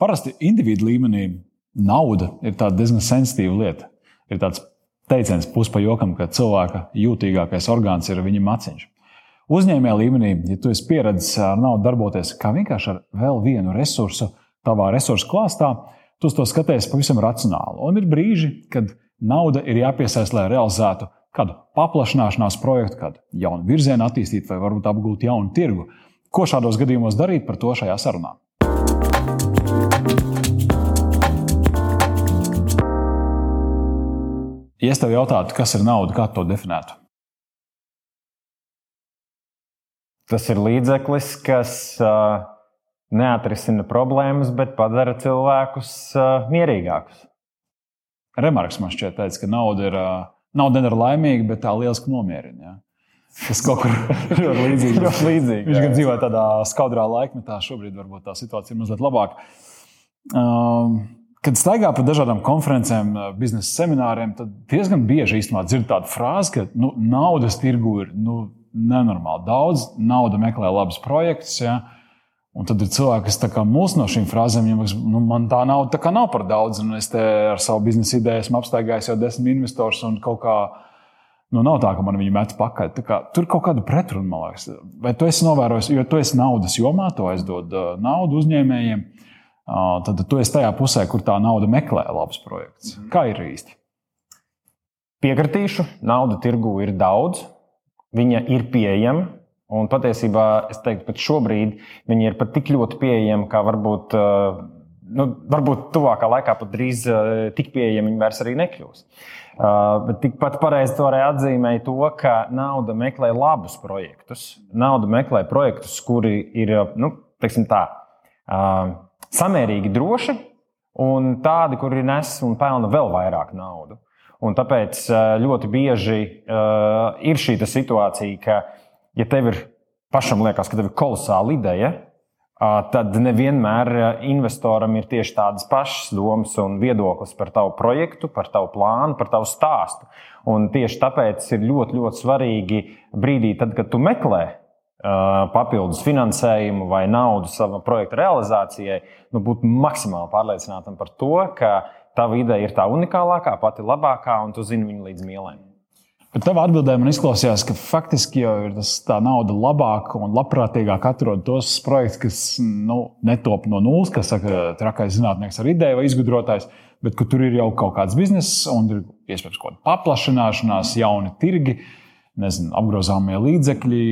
Parasti individu līmenī nauda ir diezgan sensitīva lieta. Ir tāds teiciens, puspa jokam, ka cilvēka jūtīgākais orgāns ir viņa maciņš. Uzņēmējā līmenī, ja tu esi pieredzējis ar naudu darboties kā vienkārši ar vēl vienu resursu tavā resursu klāstā, tu to skaties pavisam racionāli. Un ir brīži, kad nauda ir jāpiesaista, lai realizētu kādu paplašināšanās projektu, kādu jaunu virzienu attīstīt vai varbūt apgūt jaunu tirgu. Ko šādos gadījumos darīt, par to šajā sarunā. Ja es tev jautātu, kas ir nauda, kā to definētu? Tas ir līdzeklis, kas uh, neatrisina problēmas, bet padara cilvēkus uh, mierīgākus. Remarks man šķiet, teica, ka nauda ir. Uh, Nauda nedara laimīgu, bet tā lieliski nomierina. Ja? Tas kaut kur ļoti līdzīgs. ļoti līdzīgi Viņš gan dzīvo tādā skaudrā laikmetā, šobrīd varbūt tā situācija ir mazliet labāka. Um, kad staigā pa dažādām konferencēm, uh, biznesa semināriem, tad diezgan bieži īstenībā dzird tādu frāzi, ka nu, naudas tirgu ir nu, nenormāli daudz, nauda meklē labus projektus. Ja? Un tad ir cilvēki, kas mūs no šīm frāzēm, ja nu, man tā nauda tā nav par daudz, un es ar savu biznesa ideju esmu apstaigājis jau desmit investorus, un kaut kā nu, nav tā, ka man viņi met pakaļ. Kā, tur kaut kāda pretruna, man liekas. Vai tu esi novērojis, jo tu esi naudas jomā, tu aizdod uh, naudu uzņēmējiem, uh, tad tu esi tajā pusē, kur tā nauda meklē labus projektus. Mhm. Kā ir īsti? Piekritīšu, nauda tirgu ir daudz, viņa ir pieejama Un patiesībā es teiktu, ka šobrīd viņi ir pat tik ļoti pieejami, kā varbūt, nu, varbūt tuvākā laikā pat drīz tik pieejami viņi vairs arī nekļūs. Bet tikpat pareizi to arī atzīmēja to, ka nauda meklē labus projektus. Nauda meklē projektus, kuri ir nu, tā, uh, samērīgi droši un tādi, kuri nes un pelna vēl vairāk naudu. Un tāpēc ļoti bieži uh, ir šī situācija, ka ja tev ir pašam liekas, ka tev ir kolosāla ideja, tad nevienmēr investoram ir tieši tādas pašas domas un viedoklis par tavu projektu, par tavu plānu, par tavu stāstu. Un tieši tāpēc ir ļoti, ļoti svarīgi brīdī, tad, kad tu meklē papildus finansējumu vai naudu savam projekta realizācijai, nu, būt maksimāli pārliecinātam par to, ka tava ideja ir tā unikālākā, pati labākā, un tu zini viņu līdz mielēm. Bet tavā atbildē man izklausījās, ka faktiski jau ir tas, tā nauda labāk un labprātīgāk atrod tos projektus, kas nu, netop no nulles, kas saka, trakais zinātnieks ar ideju vai izgudrotājs, bet tur ir jau kaut kāds bizness un ir iespējams kaut kāda paplašināšanās, jauni tirgi, nezinu, apgrozāmie līdzekļi.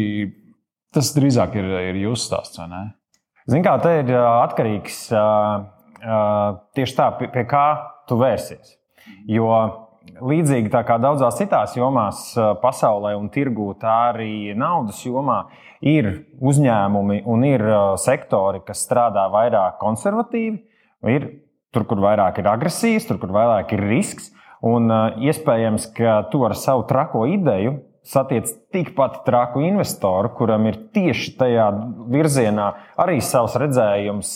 Tas drīzāk ir, ir jūsu stāsts, vai ne? Ziniet, kā te ir atkarīgs tieši tā, pie, pie kā tu vērsies. Jo līdzīgi kā daudzās citās jomās pasaulē un tirgū, tā arī naudas jomā ir uzņēmumi un ir sektori, kas strādā vairāk konservatīvi, ir tur, kur vairāk ir agresijas, tur, kur vairāk ir risks. Un iespējams, ka tu ar savu trako ideju satiec tikpat traku investoru, kuram ir tieši tajā virzienā arī savs redzējums,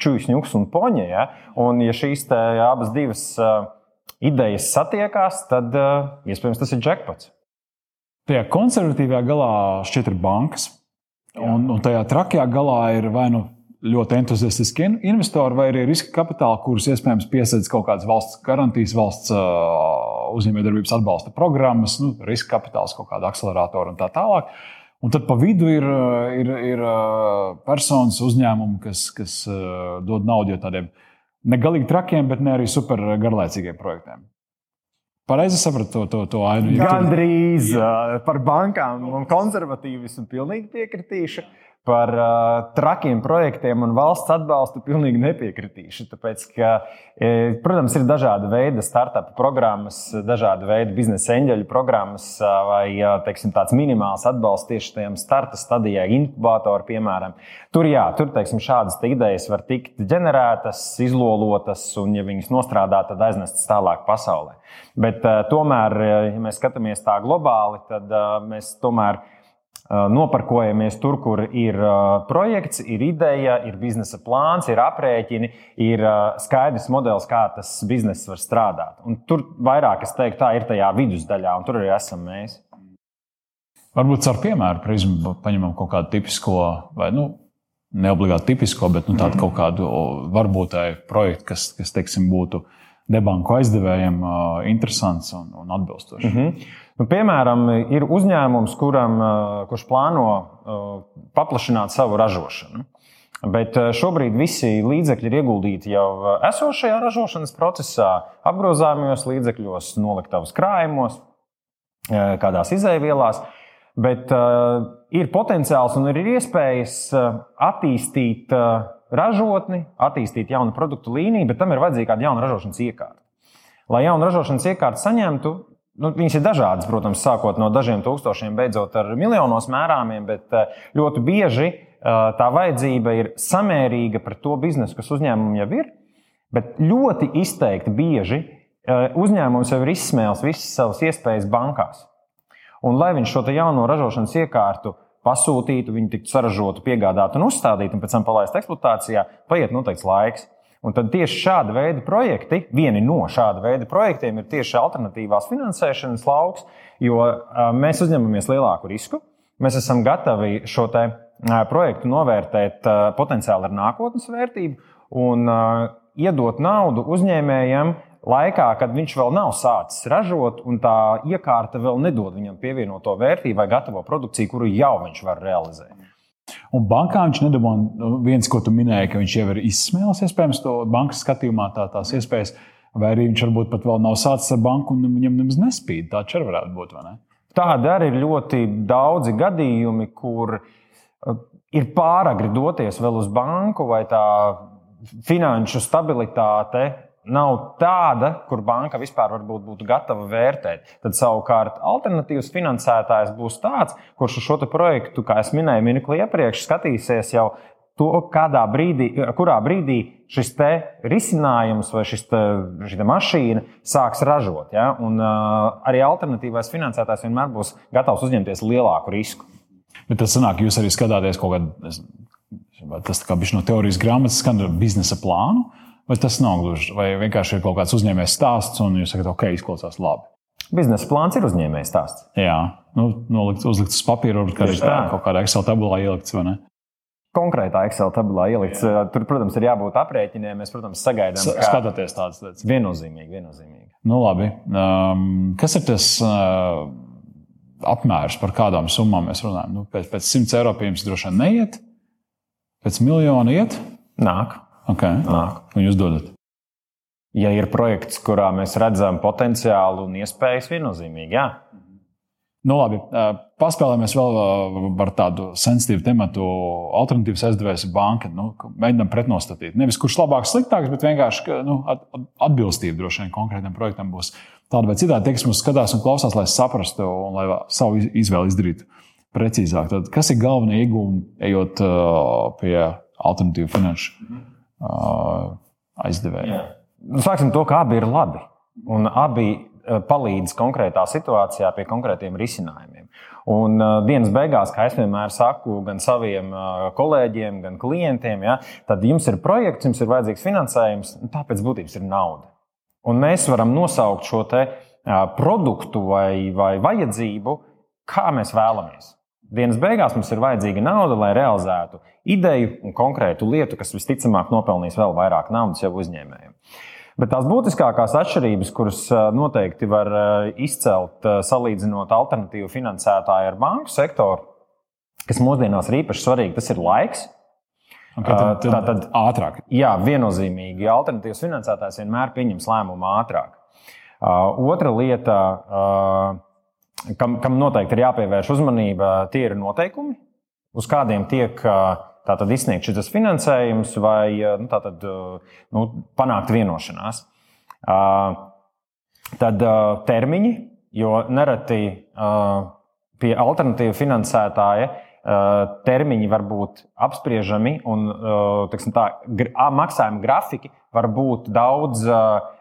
čūskas, ņūks un poņa. Ja? Un, ja šīs abas divas uh, idejas satiekās, tad uh, iespējams tas ir jackpots. Tajā konservatīvajā galā šķiet ir bankas, un, un tajā trakajā galā ir vai nu ļoti entuziastiski investori, vai arī riska kapitāli, kurus iespējams piesaistīs kaut kādas valsts garantijas, valsts uzņēmējdarbības atbalsta programmas, nu, riska kapitāls, kaut kāda akceleratora un tā tālāk. Un tad pa vidu ir, ir, ir personas uzņēmumi, kas, kas dod naudu tādiem uh, ne galīgi trakiem, bet ne arī super garlaicīgiem projektiem. Pareizi sapratu to, to, to ainu. Gan drīz par bankām un konservatīvismu pilnīgi piekritīšu par uh, trakiem projektiem un valsts atbalstu pilnīgi nepiekritīšu. Tāpēc, ka, e, protams, ir dažādi veidi startup programmas, dažādi veidi biznesa eņģeļu programmas vai teiksim, tāds minimāls atbalsts tieši tajam starta stadijai, inkubātori, piemēram. Tur, jā, tur teiksim, šādas idejas var tikt ģenerētas, izlolotas un, ja viņas nostrādā, tad aiznestas tālāk pasaulē. Bet uh, tomēr, ja mēs skatāmies tā globāli, tad uh, mēs tomēr noparkojamies tur, kur ir projekts, ir ideja, ir biznesa plāns, ir aprēķini, ir skaidrs modelis, kā tas bizness var strādāt. Un tur vairāk, es teiktu, tā ir tajā vidusdaļā, un tur arī esam mēs. Varbūt ar piemēru prizmu paņemam kaut kādu tipisko vai nu, neobligāti tipisko, bet nu, tādu kaut kādu varbūtāju projektu, kas, kas teiksim, būtu debanku aizdevējiem interesants un, un atbilstošs. Mm -hmm. nu, piemēram, ir uzņēmums, kuram, kurš plāno paplašināt savu ražošanu. Bet šobrīd visi līdzekļi ir ieguldīti jau esošajā ražošanas procesā, apgrozāmajos līdzekļos, noliktavas krājumos, kādās izēvielās. Bet uh, ir potenciāls un ir iespējas attīstīt uh, ražotni, attīstīt jaunu produktu līniju, bet tam ir vajadzīga kāda jauna ražošanas iekārta. Lai jaunu ražošanas iekārtu saņemtu, nu, viņas ir dažādas, protams, sākot no dažiem tūkstošiem, beidzot ar miljonos mērāmiem, bet uh, ļoti bieži uh, tā vajadzība ir samērīga pret to biznesu, kas uzņēmumam jau ir. Bet ļoti izteikti bieži uh, uzņēmums jau ir izsmēlis visas savas iespējas bankās. Un, lai viņš šo jauno ražošanas iekārtu pasūtītu, viņi tiktu saražotu, piegādātu un uzstādītu, un pēc tam palaistu eksploatācijā, paiet noteikts laiks. Un tad tieši šāda veida projekti, vieni no šāda veida projektiem, ir tieši alternatīvās finansēšanas lauks, jo mēs uzņemamies lielāku risku. Mēs esam gatavi šo projektu novērtēt potenciāli ar nākotnes vērtību un iedot naudu uzņēmējiem, laikā, kad viņš vēl nav sācis ražot, un tā iekārta vēl nedod viņam pievienoto vērtību vai gatavo produkciju, kuru jau viņš var realizēt. Un bankā viņš nedabūja nu, viens, ko tu minēji, ka viņš jau ir izsmēlis, iespējams, to bankas skatījumā tā, tās iespējas, vai arī viņš varbūt pat vēl nav sācis ar banku un viņam nemaz nespīd. Tā arī varētu būt. Tādi arī ir ļoti daudzi gadījumi, kur uh, ir pāragri doties vēl uz banku, vai tā finanšu stabilitāte nav tāda, kur banka vispār būtu gatava vērtēt. Tad savukārt alternatīvs finansētājs būs tāds, kurš šo projektu, kā jau minēju, minekli iepriekš, skatīsies jau to, brīdī, kurā brīdī šis risinājums vai šis te, šī mašīna sāks ražot. Ja? Un, uh, arī alternatīvais finansētājs vienmēr būs gatavs uzņemties lielāku risku. Bet tas sanāk, jūs arī skatāties kaut kādā, tas kā bija no teorijas grāmatas, skan biznesa plānu. Vai tas nav gluži? Vai vienkārši ir kaut kāds uzņēmējs stāsts, un jūs sakat, ok, izklausās labi? Biznesa plāns ir uzņēmējs stāsts. Jā, nu, nolikt, uzlikts uz papīra, varbūt arī tā, kaut kādā Excel tabulā ielikts. Konkrētā Excel tabulā ielikts. Jā. Tur, protams, ir jābūt aprēķiniem. Mēs, protams, sagaidām, ka skatāties tādas lietas. Viennozīmīgi, viennozīmīgi. Nu, labi. Um, kas ir tas uh, apmērs, par kādām summām mēs runājam? Nu, pēc, pēc 100 eiro jums droši vien neiet, pēc miljona iet? Nāk. Okay. Nāk. Un jūs dodat? Ja ir projekts, kurā mēs redzam potenciālu un iespējas, viennozīmīgi, jā. Nu, labi, paspēlējamies vēl par tādu sensitīvu tematu. Alternatīvas aizdevējs ir banka. Nu, mēģinām pretnostatīt. Nevis kurš labāks, sliktāks, bet vienkārši nu, atbilstība droši vien konkrētam projektam būs tāda vai citādi. Tie, kas mums skatās un klausās, lai saprastu un lai savu izvēli izdarītu precīzāk. Tad, kas ir galvenie iegūmi, ejot pie alternatīvu finanšu? Aizdevēja. Nu, sāksim to, ka abi ir labi. Un abi palīdz konkrētā situācijā pie konkrētiem risinājumiem. Un dienas beigās, kā es vienmēr saku, gan saviem kolēģiem, gan klientiem, ja, tad jums ir projekts, jums ir vajadzīgs finansējums, tāpēc būtībā ir nauda. Un mēs varam nosaukt šo produktu vai, vai vajadzību, kā mēs vēlamies. Dienas beigās mums ir vajadzīga nauda, lai realizētu ideju un konkrētu lietu, kas visticamāk nopelnīs vēl vairāk naudas jau uzņēmējiem. Bet tās būtiskākās atšķirības, kuras noteikti var izcelt salīdzinot alternatīvu finansētāju ar banku sektoru, kas mūsdienās ir īpaši svarīgi, tas ir laiks. Okay, tad, tad, tad ātrāk. Jā, viennozīmīgi. Alternatīvs finansētājs vienmēr pieņems lēmumu ātrāk. Otra lieta kam, kam noteikti ir jāpievērš uzmanība, tie ir noteikumi, uz kādiem tiek tātad izsniegts šis finansējums vai nu, tātad, nu, panākt vienošanās. Tad termiņi, jo nereti pie alternatīvu finansētāja termiņi var būt apspriežami un teksim, tā, maksājuma grafiki var būt daudz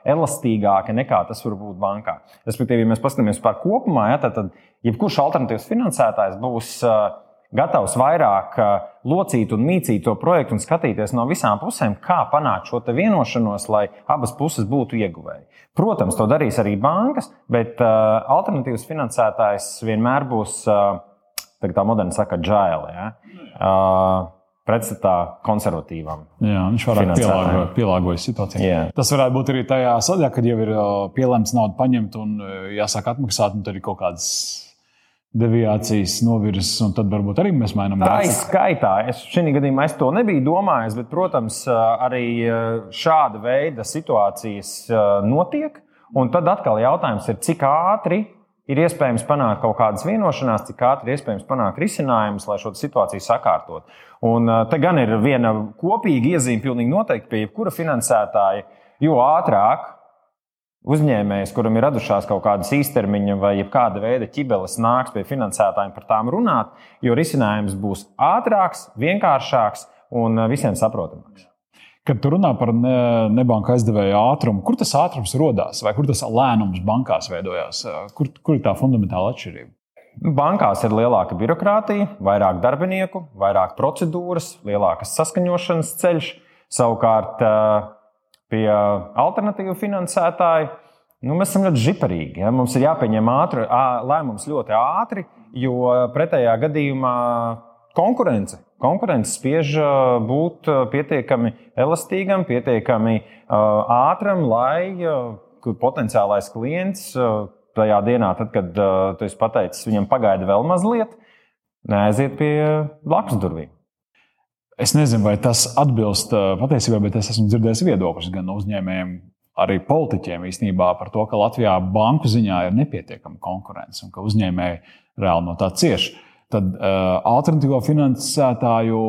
elastīgāka nekā tas var būt bankā. Respektīvi, ja mēs paskatāmies par kopumā, ja, tad, tad jebkurš alternatīvs finansētājs būs gatavs vairāk locīt un mīcīt to projektu un skatīties no visām pusēm, kā panākt šo vienošanos, lai abas puses būtu ieguvēji. Protams, to darīs arī bankas, bet alternatīvs finansētājs vienmēr būs, uh, tā moderni saka, džēlē. Ja? Uh, pretstatā konservatīvam. Jā, viņš vairāk pielāgo, pielāgojas situācijai. Jā. Tas varētu būt arī tajā sadaļā, kad jau ir pielēmts naudu paņemt un jāsāk atmaksāt, un tad ir kaut kādas deviācijas novirzes, un tad varbūt arī mēs mainām tā izskaitā. Es šī gadījumā es to nebiju domājis, bet, protams, arī šāda veida situācijas notiek. Un tad atkal jautājums ir, cik ātri ir iespējams panākt kaut kādas vienošanās, cik ātri ir iespējams panākt risinājumus, lai šo situāciju sakārtot. Un te gan ir viena kopīga iezīme, pilnīgi noteikti pie jebkura finansētāja, jo ātrāk uzņēmējs, kuram ir radušās kaut kādas īstermiņa vai kāda veida ķibeles, nāks pie finansētājiem par tām runāt, jo risinājums būs ātrāks, vienkāršāks un visiem saprotamāks. Kad tu runā par ne, nebanka aizdevēju ātrumu, kur tas ātrums radās vai kur tas lēnums bankās veidojās? Kur, kur ir tā fundamentāla atšķirība? Bankās ir lielāka birokrātija, vairāk darbinieku, vairāk procedūras, lielākas saskaņošanas ceļš. Savukārt pie alternatīvu finansētāju, nu, mēs esam ļoti žiparīgi. Ja? Mums ir jāpieņem ātri, lēmums ļoti ātri, jo pretējā gadījumā konkurence. Konkurence spiež būt pietiekami elastīgam, pietiekami ātram, lai potenciālais klients tajā dienā, tad, kad tu esi pateicis, viņam pagaida vēl mazliet, neaiziet pie blakus durvīm. Es nezinu, vai tas atbilst patiesībai, bet es esmu dzirdējis viedokļus gan no uzņēmējiem, arī politiķiem īstenībā par to, ka Latvijā banku ziņā ir nepietiekama konkurence un ka uzņēmēji reāli no tā cieš. Tad uh, alternatīvo finansētāju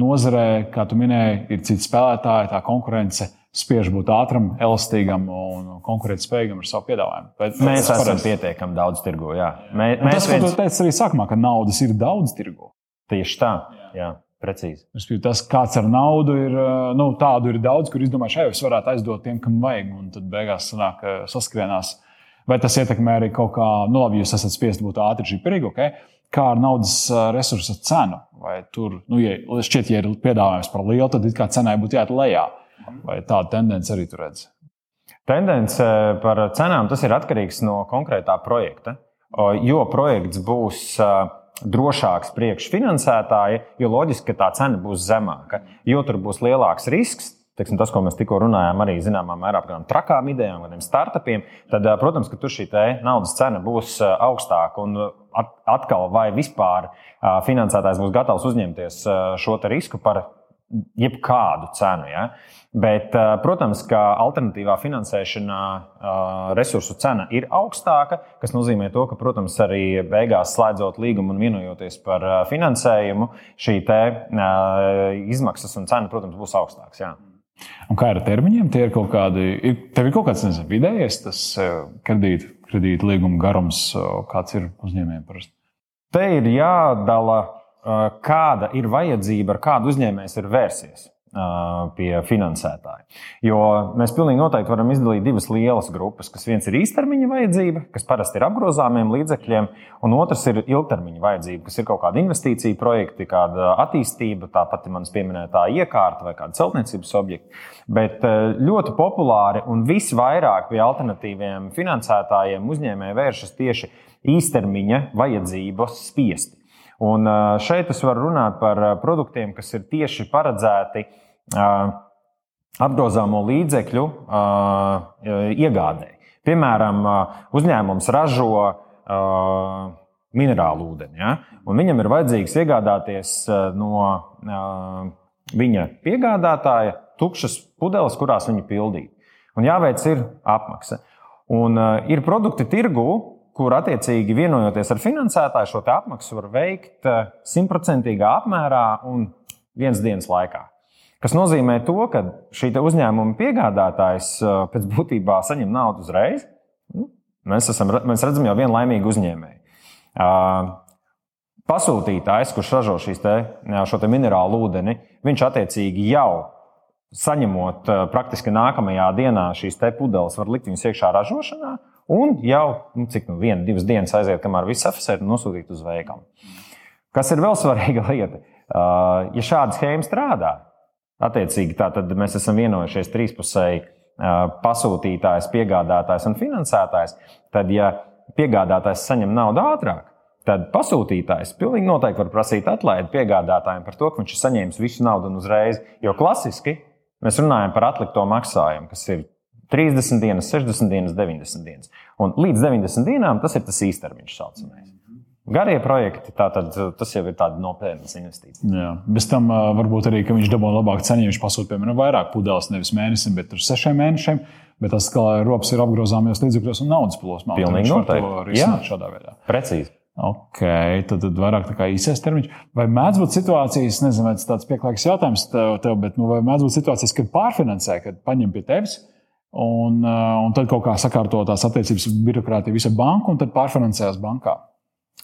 nozarē, kā tu minēji, ir citi spēlētāji, tā konkurence spiež būt ātram, elastīgam un konkurētspējīgam ar savu piedāvājumu. Bet mēs esam pareiz. pietiekami daudz tirgu. Jā. Mē, mēs tas, viens... ko tu teici arī sākumā, ka naudas ir daudz tirgu. Tieši tā. Jā. Jā. Precīzi. Tas, kāds ar naudu ir, nu, tādu ir daudz, kur izdomāju, šai es varētu aizdot tiem, kam vajag. Un tad beigās sanāk, saskrienās. Vai tas ietekmē arī kaut kā, nu, labi, jūs esat spiest būt ātri šī perioda, okay? Kā ar naudas resursu cenu? Vai tur, nu, ja šķiet, ja ir piedāvājums par lielu, tad kā cenai būtu jāiet lejā. Vai tāda tendence arī tur redz? Tendence par cenām tas ir atkarīgs no konkrētā projekta. Jo projekts būs drošāks priekšfinansētāji, jo loģiski, ka tā cena būs zemāka. Jo tur būs lielāks risks, teiksim, tas, ko mēs tikko runājām, arī zināmā mērā par trakām idejām, kādiem startupiem, tad, protams, ka tur šī naudas cena būs augstāka. Un atkal, vai vispār finansētājs būs gatavs uzņemties šo risku par jebkādu cenu. Ja? Bet, eh, protams, ka alternatīvā finansēšanā eh, resursu cena ir augstāka, kas nozīmē to, ka, protams, arī beigās slēdzot līgumu un vienojoties par eh, finansējumu, šī izmaksas un cena, protams, būs augstākas. Jā. Un kā ar termiņiem? Tie ir kaut kādi, ir, tev ir kaut kāds nezinu, vidējais tas kredīta kredīt līguma garums, kāds ir uzņēmējiem parasti? Te ir jādala kāda ir vajadzība, ar kādu uzņēmējs ir vērsies pie finansētāja. Jo mēs pilnīgi noteikti varam izdalīt divas lielas grupas, kas viens ir īstermiņa vajadzība, kas parasti ir apgrozāmiem līdzekļiem, un otrs ir ilgtermiņa vajadzība, kas ir kaut kāda investīcija projekti, kāda attīstība, tāpat manas pieminētā iekārta vai kāda celtniecības objekta. Bet ļoti populāri un visvairāk pie alternatīviem finansētājiem uzņēmēji vēršas tieši īstermiņa vajadzības spiesti. Un šeit es varu runāt par produktiem, kas ir tieši paredzēti apgrozāmo līdzekļu iegādēji. Piemēram, uzņēmums ražo minerālu ūdeni, ja? un viņam ir vajadzīgs iegādāties no viņa piegādātāja tukšas pudeles, kurās viņi pildīt. Un jāveic ir apmaksa. Un ir produkti tirgū, kur attiecīgi vienojoties ar finansētāju šo apmaksu var veikt eh, simtprocentīgā apmērā un viens dienas laikā. Tas nozīmē, to, ka šī uzņēmuma piegādātājs eh, pēc būtībā saņem naudu uzreiz. Nu, mēs, esam, mēs redzam jau vienu laimīgu uzņēmēju. Eh, pasūtītājs, kurš ražo te, šo te minerālu ūdeni, viņš attiecīgi jau saņemot praktiski nākamajā dienā šīs pudeles, var likt viņus iekšā ražošanā. Un jau nu, cik nu, viena, divas dienas aiziet, kamēr viss un nosūtīt uz veikalu. Kas ir vēl svarīga lieta? Uh, ja šāda schēma strādā, attiecīgi tad mēs esam vienojušies trīspusēji uh, pasūtītājs, piegādātājs un finansētājs, tad, ja piegādātājs saņem naudu ātrāk, tad pasūtītājs pilnīgi noteikti var prasīt atlaidi piegādātājiem par to, ka viņš ir saņēmis visu naudu un uzreiz. Jo klasiski mēs runājam par atlikto maksājumu, kas ir 30 dienas, 60 dienas, 90 dienas. Un līdz 90 dienām tas ir tas īstermiņš saucamais. Garie projekti, tātad, tas jau ir tāds nopietns investīcijas. Jā. Bez tam varbūt arī, ka viņš dabū labāku cenu, viņš pasūta, piemēram, vairāk pudeles, nevis mēnesim, bet ar sešiem mēnešiem. Bet tas, ka rops ir apgrozāmies līdzekļos un naudas plosmā, Pilnīgi noteikti. Jā, šādā veidā. Precīzi. Ok, tad, tad vairāk tā kā īsais termiņš. Vai mēdz būt situācijas, nezinu, vai tas tāds pieklājīgs jautājums tev, tev bet nu, vai mēdz būt situācijas, kad pārfinansē, kad paņem pie tevis un, un tad kaut kā sakārto tās attiecības birokrātija visa banka un tad pārfinansējas bankā?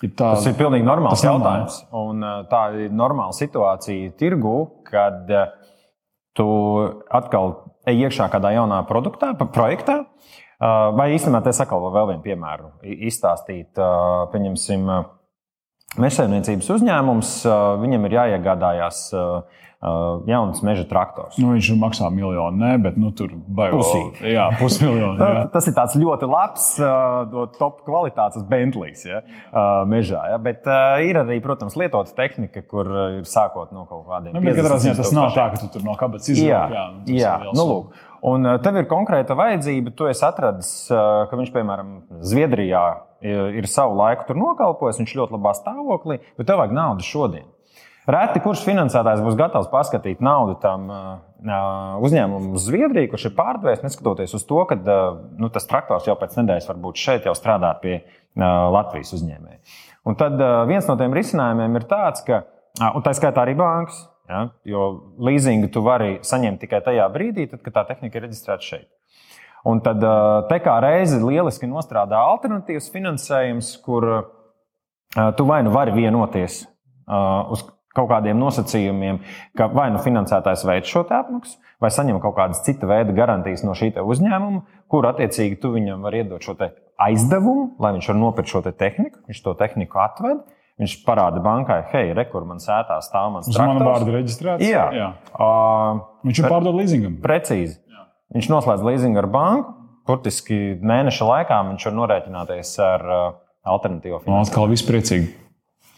Ir tā, tas ir pilnīgi normāls jautājums. Un tā ir normāla situācija tirgu, kad tu atkal ej iekšā kādā jaunā produktā, projektā. Vai īstenībā te sakal vēl vienu piemēru izstāstīt. Pieņemsim, mežsaimniecības uzņēmums, viņam ir jāiegādājās jauns meža traktors. Nu, viņš maksā miljonu, ne, bet nu, tur. Jā, pusmiljonu. Tas ir tāds ļoti labs, top kvalitātes Bentlijs ja, mežā. Ja, bet ir arī, protams, lietota tehnika, kur ir sākot no kaut kādiem. Nu, katrā ziņā tas nav tā, ka tu tur no kabatas izvēlējies. Jā, jā, jā. Nu, lūk. Un tev ir konkrēta vajadzība, tu esi atradis, ka viņš, piemēram, Zviedrijā ir savu laiku tur nokalpojis, viņš ļoti labā stāvoklī, bet tev vajag naudu šodien. Reti kurš finansētājs būs gatavs paskatīt naudu tam uzņēmumam uz Zviedriju, kurš ir pārdevējis, neskatoties uz to, ka nu, tas traktors jau pēc nedēļas varbūt šeit jau strādā pie Latvijas uzņēmēja. Un tad viens no tiem risinājumiem ir tāds, ka, un tā skaitā arī bankas, Ja? Jo leasingu tu vari saņemt tikai tajā brīdī, tad, kad tā tehnika ir reģistrēta šeit. Un tad te kā reizi lieliski nostrādā alternatīvs finansējums, kur tu vai nu vari vienoties uz kaut kādiem nosacījumiem, ka vai nu finansētājs veids šo apmaksu, vai saņem kaut kādas cita veida garantijas no šī uzņēmuma, kur attiecīgi tu viņam vari iedot šo aizdevumu, lai viņš var nopirkt šo te tehniku, viņš to tehniku atved. Viņš parāda bankai, hei, re, kur man sētā stāv mans. Uz mana vārda reģistrēts? Jā. Jā. Uh, viņš ir pārdod leasingam. Precīzi. Jā. Viņš noslēdz leasingu ar banku. Burtiski mēneša laikā viņš var norēķināties ar uh, alternatīvo finansējumu. Atkal viss priecīgi.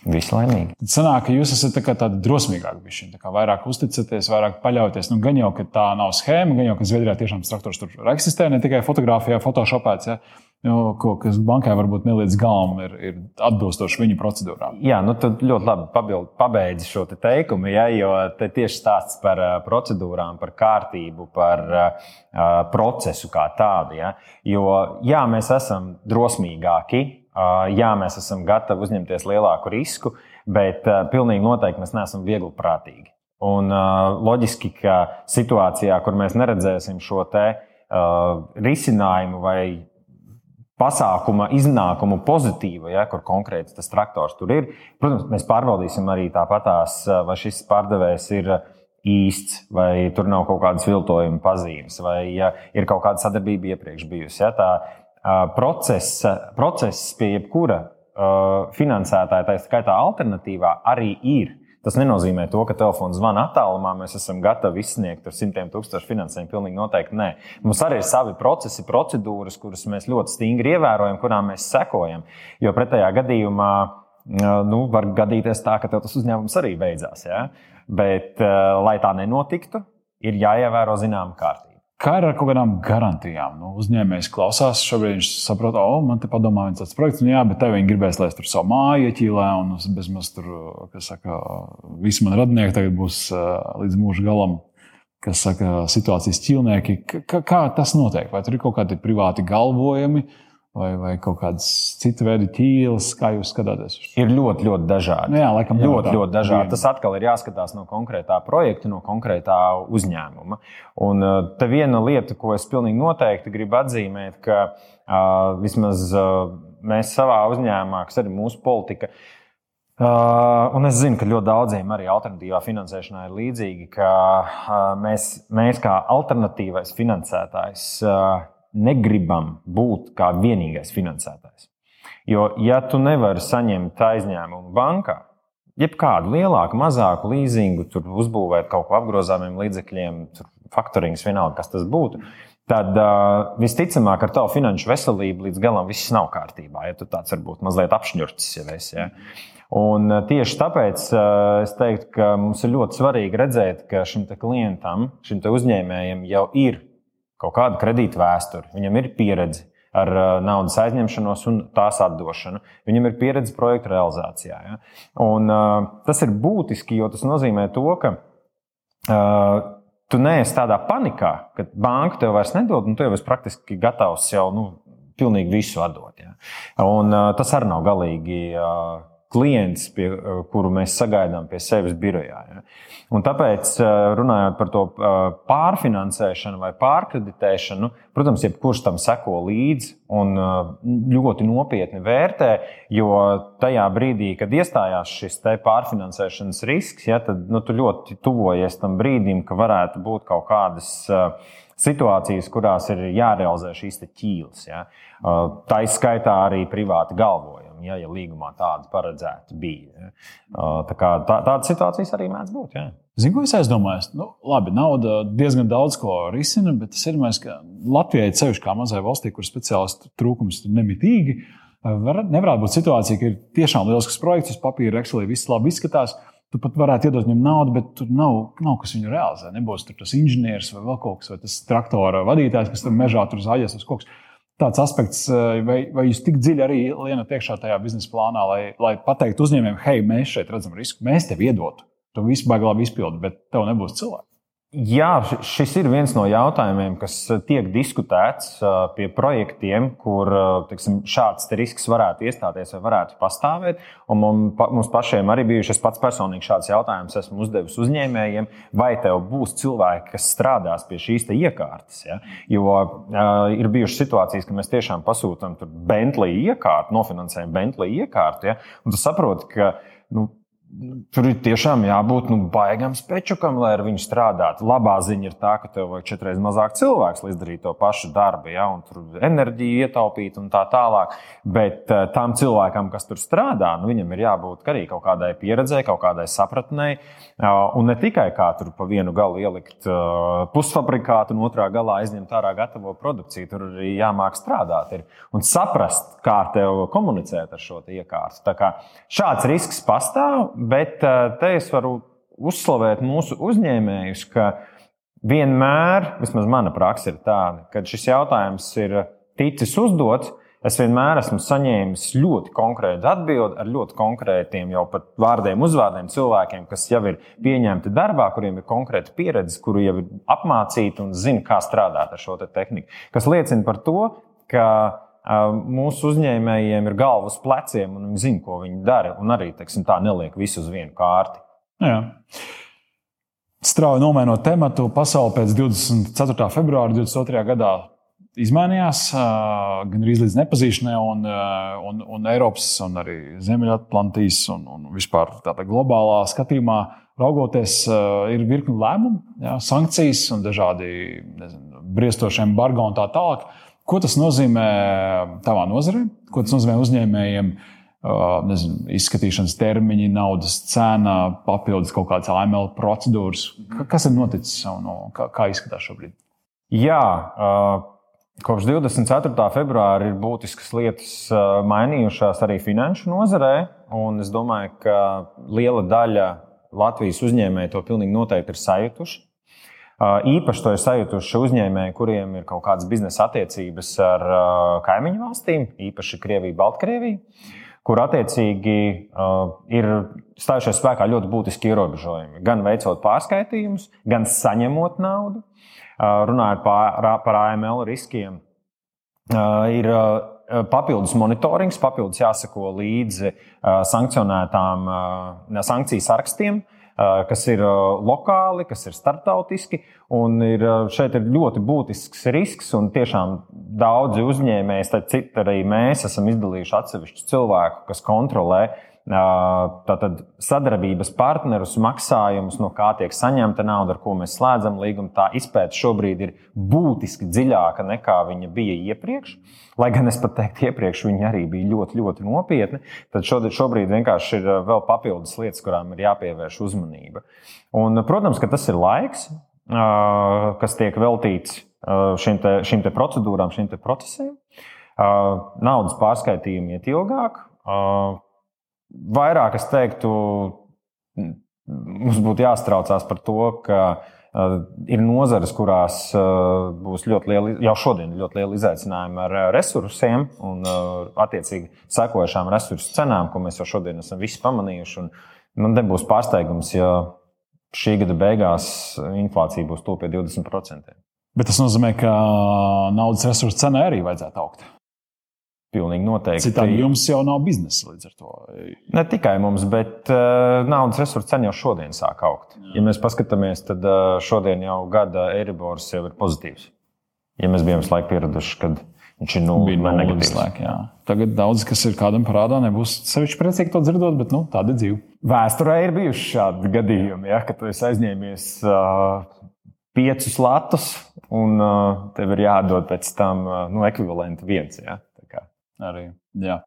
Visi laimīgi. Tad sanāk, ka jūs esat tā tādi drosmīgāki, bišķi, tā vairāk uzticaties, vairāk paļauties. Nu, gan jau, ka tā nav schēma, gan jau, ka Zviedrijā tiešām traktors tur eksistē, ne tikai fotografijā, photoshopēts. Ja? Jo, ko, kas bankai varbūt neliedz galvam, ir, ir atbilstoši viņu procedūrām. Jā, nu tad ļoti labi pabild, pabeidzi šo te teikumu, ja, jo te tieši stāsts par procedūrām, par kārtību, par uh, procesu kā tādu. Ja. Jo jā, mēs esam drosmīgāki, jā, mēs esam gatavi uzņemties lielāku risku, bet pilnīgi noteikti mēs neesam viegli prātīgi. Un loģiski, ka situācijā, kur mēs neredzēsim šo te risinājumu vai pasākuma iznākumu pozitīva, ja, kur konkrēti tas traktors tur ir. Protams, mēs pārbaudīsim arī tāpatās, vai šis pārdevējs ir īsts, vai tur nav kaut kādas viltojuma pazīmes, vai ja, ir kaut kāda sadarbība iepriekš bijusi. Ja, tā procesa, process pie jebkura finansētāja, tā skaitā alternatīvā, arī ir Tas nenozīmē to, ka telefons zvana attālumā, mēs esam gatavi izsniegt ar simtiem tūkstošu finansējumu. Pilnīgi noteikti nē. Mums arī ir savi procesi, procedūras, kuras mēs ļoti stingri ievērojam, kurām mēs sekojam. Jo pretējā gadījumā nu, var gadīties tā, ka tas uzņēmums arī beidzās. Ja? Bet, lai tā nenotiktu, ir jāievēro zināma kārtība. Kā ar kaut kādām garantijām? Nu, uzņēmējs klausās, šobrīd viņš saprot, o, oh, man te padomā, viens tāds projekts, nu jā, bet tev viņi gribēs, lai es tur savu māju ieķīlē, un bezmaz tur, kas saka, visi man radinieki tagad būs līdz mūža galam, kas saka, situācijas ķīlnieki. Kā tas notiek? Vai tur ir kaut kādi privāti galvojumi? Vai, vai kaut kādas citas veida ķīles, kā jūs skatāties? Ir ļoti, ļoti dažādi. Nu jā, laikam, ļoti, ļoti dažādi. Tas atkal ir jāskatās no konkrētā projekta, no konkrētā uzņēmuma. Un uh, te viena lieta, ko es pilnīgi noteikti gribu atzīmēt, ka uh, vismaz uh, mēs savā uzņēmumā, kas arī mūsu politika, Uh, un es zinu, ka ļoti daudziem arī alternatīvā finansēšanā ir līdzīgi, ka uh, mēs, mēs kā alternatīvais finansētājs uh, negribam būt kā vienīgais finansētājs. Jo, ja tu nevari saņemt aizņēmumu bankā, jebkādu lielāku, mazāku līzingu, tur uzbūvēt kaut ko apgrozāmiem līdzekļiem, faktorings, vienalga, kas tas būtu. Tad uh, visticamāk, ar tavu finanšu veselību līdz galam viss nav kārtībā. Ja tu tāds varbūt mazliet apšņurts jau esi. Ja? Un tieši tāpēc uh, es teiktu, ka mums ir ļoti svarīgi redzēt, ka šim klientam, šim uzņēmējam jau ir kaut kāda kredīta vēsture, viņam ir pieredze ar uh, naudas aizņemšanos un tās atdošanu. Viņam ir pieredze projekta realizācijā. Ja? Un, uh, tas ir būtiski, jo tas nozīmē to, ka uh, tu neesi tādā panikā, ka banka tev vairs nedod, un tu jau esi praktiski gatavs jau nu, pilnīgi visu atdot. Ja? Un, uh, tas arī nav galīgi. Uh, klients, pie, kuru mēs sagaidām pie sevis birojā. Ja? Un tāpēc, runājot par to pārfinansēšanu vai pārkreditēšanu, protams, jebkurš tam seko līdzi un ļoti nopietni vērtē, jo tajā brīdī, kad iestājās šis pārfinansēšanas risks, ja, tad nu, tu ļoti tuvojies tam brīdim, ka varētu būt kaut kādas situācijas, kurās ir jārealizē šīs ķīles. Ja. Tā izskaitā arī privāti galvoja ja, ja līgumā tāda paredzēta bija. Tā kā, tā, tādas situācijas arī mēdz būt. Ja. Zinu, ko es aizdomājos. Nu, labi, nauda diezgan daudz ko risina, bet ir mēs, ka Latvijai ceļš kā mazai valstī, kur speciālistu trūkums ir nemitīgi. Var, nevarētu būt situācija, ka ir tiešām lielisks projekts, uz papīra Excelī viss labi izskatās. Tu pat varētu iedot viņam naudu, bet tur nav, nav kas viņu realizē. Nebūs tas inženieris vai vēl kaut kas, vai tas traktora vadītājs, kas tur mežā tur zaļas uz kaut kas tāds aspekts, eh, vai, vai jūs tik dziļi arī lienat iekšā tajā biznesa plānā, lai, lai pateiktu uzņēmējiem, hei, mēs šeit redzam risku, mēs tev iedotu, tu visu baigi labi izpildi, bet tev nebūs cilvēku. Jā, šis ir viens no jautājumiem, kas tiek diskutēts pie projektiem, kur tiksim, šāds risks varētu iestāties vai varētu pastāvēt. Un mums pašiem arī bijuši, es pats personīgi šāds jautājums esmu uzdevis uzņēmējiem, vai tev būs cilvēki, kas strādās pie šīs iekārtas. Ja? Jo uh, ir bijušas situācijas, ka mēs tiešām pasūtām Bentley iekārtu, nofinansējam Bentley iekārtu, ja? un tu saproti, ka nu, Tur ir tiešām jābūt nu, baigam spečukam, lai ar viņu strādātu. Labā ziņa ir tā, ka tev vajag četras mazāk cilvēku, lai izdarītu to pašu darbu, ja, tur enerģiju ietaupīt un tā tālāk. Bet uh, tam cilvēkam, kas tur strādā, nu, viņam ir jābūt arī kaut kādai pieredzēji, kaut kādai sapratnei. Uh, un ne tikai kā tur pa vienu galu ielikt uh, pusfabrikātu, un otrā galā aizņemt ārā gatavo produkciju. Tur arī jāmāk strādāt ir, un saprast, kā tev komunicēt ar šo iekārtu. Šāds risks pastāv bet te es varu uzslavēt mūsu uzņēmējus, ka vienmēr, vismaz mana praksa ir tāda, ka šis jautājums ir ticis uzdots. Es vienmēr esmu saņēmis ļoti konkrētu atbildi ar ļoti konkrētiem, jau pat vārdiem, uzvārdiem cilvēkiem, kas jau ir pieņemti darbā, kuriem ir konkrēta pieredze, kuri jau ir apmācīti un zina, kā strādāt ar šo te tehniku. Tas liecina par to, ka mūsu uzņēmējiem ir galva uz pleciem, un viņi zina, ko viņi dara. Un arī teiksim, tā neliek visu uz vienu kārti. Jā. Strauji nomainot tematu, pasaule pēc 24. februāra 2022. gadā izmainījās gan arī līdz nepazīšanai, un, un, un Eiropas, un arī Ziemeļatlantijas, un, un vispār tādā globālā skatījumā raugoties, ir virkni lēmumu, jā, sankcijas un dažādi nezinu, briestošie embargo un tā tālāk. Ko tas nozīmē tavā nozarē? Ko tas nozīmē uzņēmējiem? Nezinu, izskatīšanas termiņi, naudas cena, papildus kaut kādas AML procedūras. Kas ir noticis un kā, kā izskatās šobrīd? Jā, kopš 24. februāra ir būtiskas lietas mainījušās arī finanšu nozarē. Es domāju, ka liela daļa Latvijas uzņēmēji to pilnīgi noteikti ir sajutuši. Īpaši to ir sajutuši uzņēmēji, kuriem ir kaut kādas biznesa attiecības ar kaimiņu valstīm, īpaši Krieviju, Baltkrieviju, kur attiecīgi ir stājušies spēkā ļoti būtiski ierobežojumi. Gan veicot pārskaitījumus, gan saņemot naudu, runājot par, par AML riskiem. Ir papildus monitorings, papildus jāsako līdzi sankcionētām sankciju sarakstiem, kas ir lokāli, kas ir starptautiski. Ir, šeit ir ļoti būtisks risks, un tiešām daudzi uzņēmēji, citādi arī mēs esam izdalījuši atsevišķu cilvēku, kas kontrolē tātad sadarbības partnerus, maksājumus, no kā tiek saņemta nauda, ar ko mēs slēdzam līgumu. Tā izpēta šobrīd ir būtiski dziļāka nekā viņa bija iepriekš. Lai gan es pat teiktu, iepriekš viņa arī bija ļoti, ļoti nopietna. Tad šobrīd vienkārši ir vēl papildus lietas, kurām ir jāpievērš uzmanība. Un, protams, ka tas ir laiks. kas tiek veltīts šim te, šim te procedūrām, te procesiem. Naudas pārskaitījumi iet ilgāk. Vairāk es teiktu, mums būtu jāstraucās par to, ka ir nozares, kurās būs ļoti liela, jau šodien ļoti liela izaicinājuma ar resursiem un attiecīgi sekojušām resursu cenām, ko mēs jau šodien esam visi pamanījuši. Un man nebūs pārsteigums, ja šī gada beigās inflācija būs tuvu pie 20%. Bet tas nozīmē, ka naudas resursu cenai arī vajadzētu augt. Pilnīgi noteikti. Citādi jums jau nav biznesa līdz ar to. Ne tikai mums, bet uh, naudas resursu cena jau šodien sāk augt. Jā. Ja mēs paskatāmies, tad uh, šodien jau gada Eiribors jau ir pozitīvs. Ja mēs bijām laiku pieraduši, kad viņš ir nulle vai negatīvs. Laik. Tagad daudz, kas ir kādam parādā, nebūs sevišķi priecīgi to dzirdot, bet nu, tāda ir dzīve. Vēsturē ir bijuši šādi gadījumi, ja, kad tu esi aizņēmies uh, piecus latus un uh, tev ir jādod pēc tam uh, nu, ekvivalenti viens. Ja. Arī. Jā.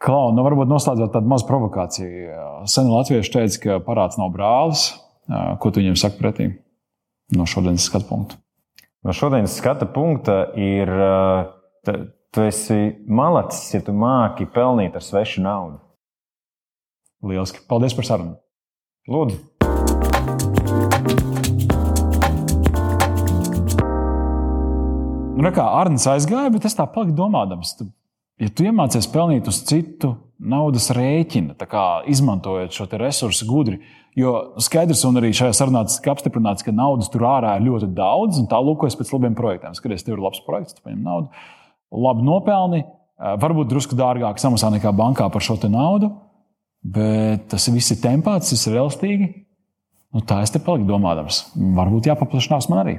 Klau, nu varbūt noslēdzot tādu mazu provokāciju. Sen Latvieši teica, ka parāds nav brālis. Ko tu viņiem saki pretī no šodienas skatu punkta? No šodienas skatu punkta ir, tu esi malacis, ja tu māki pelnīt ar svešu naudu. Lieliski. Paldies par sarunu. Lūdzu. Nu, kā Arnēs aizgāja, bet es tā paliku domādams, ja tu iemācies pelnīt uz citu naudas rēķina, izmantojot šo resursu gudri, jo skaidrs, un arī šajā sarunā tika apstiprināts, ka naudas tur ārā ir ļoti daudz, un tā lūkojas pēc labiem projektiem. Skaties, tev ir labs projekts, tu paņem naudu, labi nopelni, varbūt drusku dārgāk samaksā nekā bankā par šo naudu, bet tas viss ir tempāts, tas ir elastīgi. Nu, tā es te paliku domādams. Varbūt jāpaplašinās man arī.